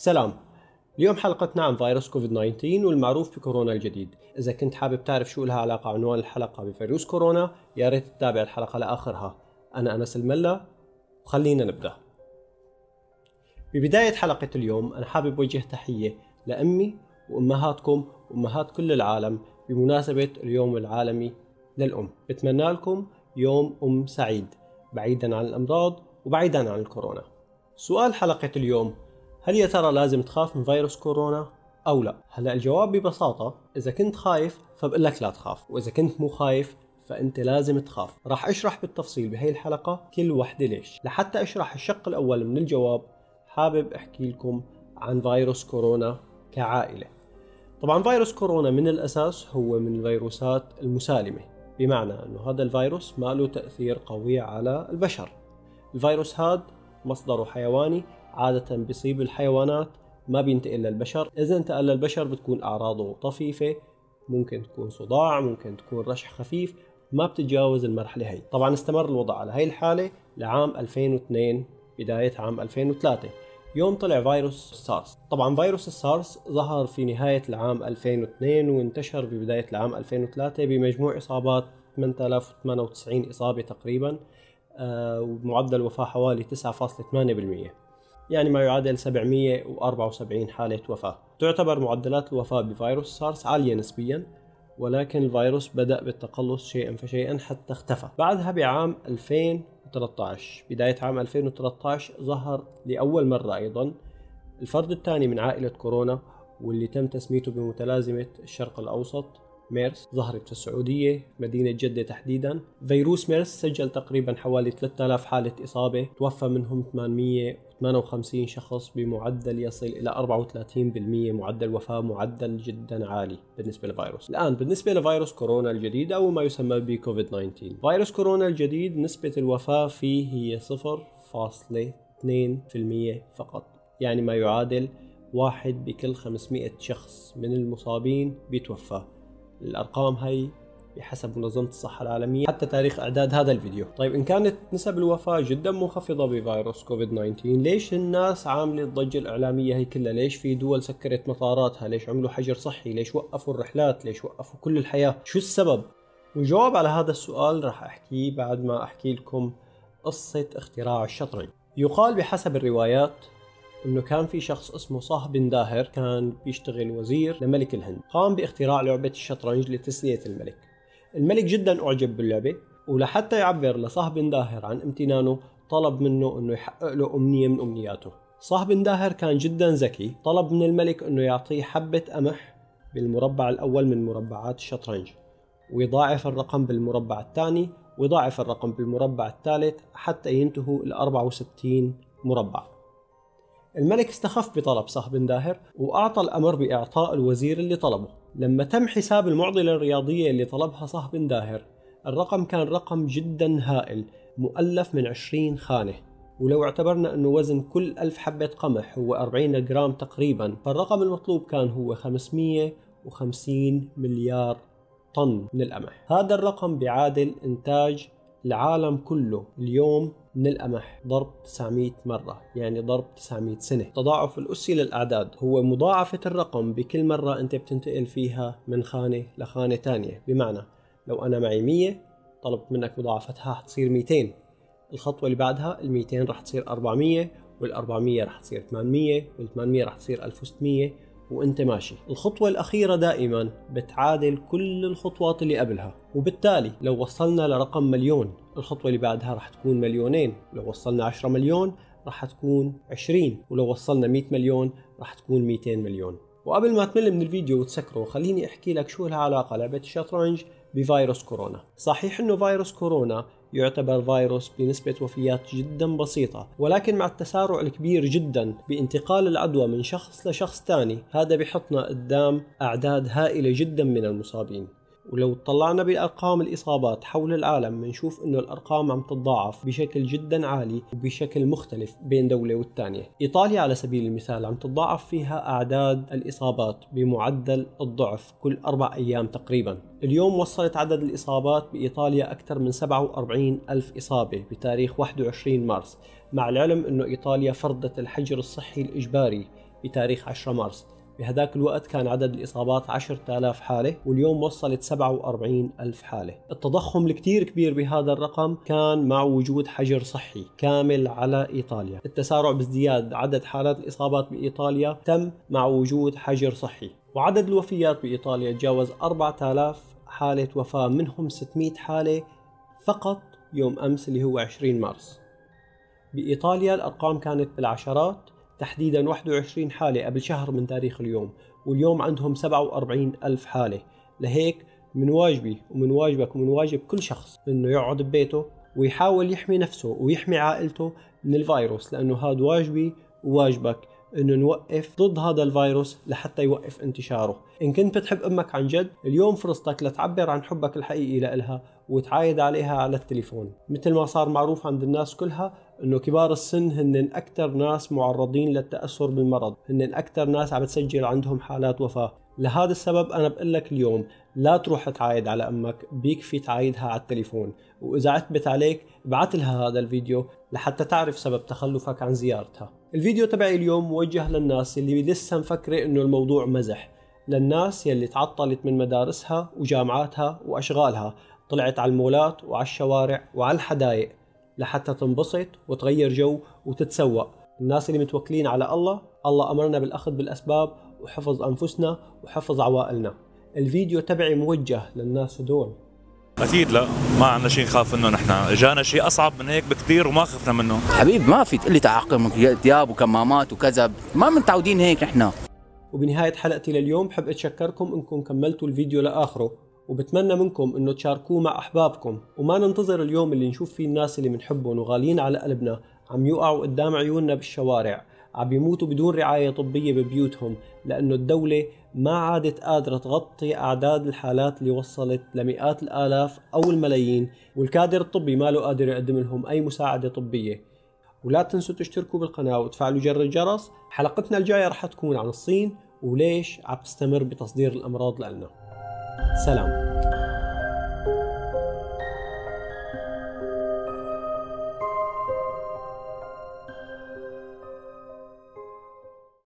سلام. اليوم حلقتنا عن فيروس كوفيد 19 والمعروف بكورونا الجديد. إذا كنت حابب تعرف شو لها علاقة عنوان الحلقة بفيروس كورونا يا ريت تتابع الحلقة لآخرها. أنا أنس الملا وخلينا نبدأ. ببداية حلقة اليوم أنا حابب وجه تحية لأمي وأمهاتكم وأمهات كل العالم بمناسبة اليوم العالمي للأم. بتمنى لكم يوم أم سعيد بعيدا عن الأمراض وبعيدا عن الكورونا. سؤال حلقة اليوم هل يا ترى لازم تخاف من فيروس كورونا أو لا؟ هلا الجواب ببساطة إذا كنت خايف فبقول لك لا تخاف وإذا كنت مو خايف فأنت لازم تخاف. راح أشرح بالتفصيل بهي الحلقة كل وحدة ليش. لحتى أشرح الشق الأول من الجواب حابب أحكي لكم عن فيروس كورونا كعائلة. طبعا فيروس كورونا من الأساس هو من الفيروسات المسالمة بمعنى أنه هذا الفيروس ما له تأثير قوي على البشر. الفيروس هذا مصدره حيواني عادة بيصيب الحيوانات ما بينتقل للبشر. إذا انتقل للبشر بتكون أعراضه طفيفة ممكن تكون صداع ممكن تكون رشح خفيف ما بتتجاوز المرحلة هي. طبعا استمر الوضع على هاي الحالة لعام 2002 بداية عام 2003 يوم طلع فيروس سارس. طبعا فيروس السارس ظهر في نهاية العام 2002 وانتشر ببداية العام 2003 بمجموع إصابات 8098 إصابة تقريبا آه، ومعدل وفاة حوالي 9.8% يعني ما يعادل 774 حالة وفاة. تعتبر معدلات الوفاة بفيروس سارس عالية نسبيا ولكن الفيروس بدأ بالتقلص شيئا فشيئا حتى اختفى. بعدها بعام 2013 بداية عام 2013 ظهر لأول مرة أيضا الفرد الثاني من عائلة كورونا واللي تم تسميته بمتلازمة الشرق الأوسط ميرس. ظهرت في السعودية مدينة جدة تحديدا. فيروس ميرس سجل تقريبا حوالي 3000 حالة إصابة توفى منهم 858 شخص بمعدل يصل إلى 34% معدل وفاة معدل جدا عالي بالنسبة للفيروس الآن بالنسبة لفيروس كورونا الجديد أو ما يسمى بكوفيد 19 فيروس كورونا الجديد نسبة الوفاة فيه هي 0.2% فقط يعني ما يعادل واحد بكل 500 شخص من المصابين بيتوفى الأرقام هي بحسب منظمة الصحة العالمية حتى تاريخ إعداد هذا الفيديو. طيب إن كانت نسب الوفاة جدا منخفضة بفيروس كوفيد 19 ليش الناس عاملة الضجة الإعلامية هي كلها؟ ليش في دول سكرت مطاراتها؟ ليش عملوا حجر صحي؟ ليش وقفوا الرحلات؟ ليش وقفوا كل الحياة؟ شو السبب؟ والجواب على هذا السؤال راح أحكيه بعد ما أحكي لكم قصة اختراع الشطرنج. يقال بحسب الروايات إنه كان في شخص اسمه صاه بن داهر كان بيشتغل وزير لملك الهند. قام باختراع لعبة الشطرنج لتسلية الملك. الملك جدا أعجب باللعبة ولحتى يعبر لصاه بن داهر عن امتنانه طلب منه إنه يحقق له أمنية من أمنياته. صاه بن داهر كان جدا ذكي طلب من الملك إنه يعطيه حبة قمح بالمربع الأول من مربعات الشطرنج ويضاعف الرقم بالمربع الثاني ويضاعف الرقم بالمربع الثالث حتى ينتهوا ل 64 مربع. الملك استخف بطلب صاح بن داهر وأعطى الأمر بإعطاء الوزير اللي طلبه. لما تم حساب المعضلة الرياضية اللي طلبها صاح بن داهر الرقم كان رقم جدا هائل مؤلف من 20 خانة. ولو اعتبرنا أنه وزن كل ألف حبة قمح هو 40 جرام تقريبا فالرقم المطلوب كان هو 550 مليار طن من القمح. هذا الرقم بيعادل إنتاج العالم كله اليوم من القمح ضرب 900 مرة يعني ضرب 900 سنة. تضاعف الأسي للأعداد. هو مضاعفة الرقم بكل مرة أنت بتنتقل فيها من خانة لخانة تانية. بمعنى لو أنا معي 100 طلبت منك مضاعفتها حتصير 200 الخطوة اللي بعدها ال 200 رح تصير 400 وال 400 رح تصير 800 وال 800 رح تصير 1600 وانت ماشي. الخطوة الأخيرة دائما بتعادل كل الخطوات اللي قبلها وبالتالي لو وصلنا لرقم مليون الخطوة اللي بعدها راح تكون مليونين لو وصلنا 10 مليون راح تكون 20 ولو وصلنا 100 مليون راح تكون 200 مليون. وقبل ما تمل من الفيديو وتسكره خليني أحكي لك شو لها علاقة لعبة الشطرنج بفيروس كورونا. صحيح إنه فيروس كورونا يعتبر فيروس بنسبة وفيات جدا بسيطة ولكن مع التسارع الكبير جدا بانتقال العدوى من شخص لشخص ثاني هذا بحطنا قدام أعداد هائلة جدا من المصابين. ولو طلعنا بأرقام الإصابات حول العالم بنشوف إنه الأرقام عم تتضاعف بشكل جدا عالي وبشكل مختلف بين دولة والتانية. إيطاليا على سبيل المثال عم تتضاعف فيها أعداد الإصابات بمعدل الضعف كل أربع أيام تقريبا. اليوم وصلت عدد الإصابات بإيطاليا أكثر من 47 ألف إصابة بتاريخ 21 مارس مع العلم أنه إيطاليا فرضت الحجر الصحي الإجباري بتاريخ 10 مارس. بهذاك الوقت كان عدد الإصابات 10000 حالة واليوم وصلت 47 ألف حالة. التضخم الكتير كبير بهذا الرقم كان مع وجود حجر صحي كامل على إيطاليا. التسارع بازدياد عدد حالات الإصابات بإيطاليا تم مع وجود حجر صحي. وعدد الوفيات بإيطاليا تجاوز 4000 حالة وفاة منهم 600 حالة فقط يوم أمس اللي هو 20 مارس. بإيطاليا الأرقام كانت بالعشرات تحديدا 21 حالة قبل شهر من تاريخ اليوم واليوم عندهم 47 ألف حالة. لهيك من واجبي ومن واجبك ومن واجب كل شخص إنه يقعد ببيته ويحاول يحمي نفسه ويحمي عائلته من الفيروس لأنه هذا واجبي وواجبك إنه نوقف ضد هذا الفيروس لحتى يوقف انتشاره. إن كنت بتحب أمك عن جد اليوم فرصتك لتعبر عن حبك الحقيقي لإلها وتعايد عليها على التليفون. مثل ما صار معروف عند الناس كلها إنه كبار السن هن أكثر ناس معرضين للتأثر بالمرض. هن أكثر ناس عم تسجل عندهم حالات وفاة. لهذا السبب أنا بقول لك اليوم لا تروح تعايد على أمك بيكفي تعايدها على التليفون. وإذا عتبت عليك ابعث لها هذا الفيديو لحتى تعرف سبب تخلفك عن زيارتها. الفيديو تبعي اليوم موجه للناس اللي لسه مفكرة إنه الموضوع مزح. للناس يلي تعطلت من مدارسها وجامعاتها وأشغالها طلعت على المولات وعلى الشوارع وعلى الحدائق لحتى تنبسط وتغير جو وتتسوق. الناس اللي متوكلين على الله الله أمرنا بالأخذ بالأسباب وحفظ أنفسنا وحفظ عوائلنا. الفيديو تبعي موجه للناس هدول. أكيد لا ما عندنا شيء نخاف منه نحن. جانا شيء أصعب من هيك بكثير وما خفنا منه. حبيب ما في تقول لي تعقم ثياب وكمامات وكذا. ما متعودين هيك نحن. وبنهاية حلقتي لليوم بحب أتشكركم إنكم كملتوا الفيديو لآخره. وبتمنى منكم إنه تشاركوه مع أحبابكم. وما ننتظر اليوم اللي نشوف فيه الناس اللي بنحبهم وغاليين على قلبنا. عم يوقعوا قدام عيوننا بالشوارع. عم يموتوا بدون رعاية طبية ببيوتهم. لأنه الدولة ما عادت قادرة تغطي أعداد الحالات اللي وصلت لمئات الآلاف أو الملايين. والكادر الطبي ما له قادر يقدم لهم أي مساعدة طبية. ولا تنسوا تشتركوا بالقناة وتفعلوا جر الجرس. حلقتنا الجاية رح تكون عن الصين. وليش عم تستمر بتصدير الأمراض لنا. سلام.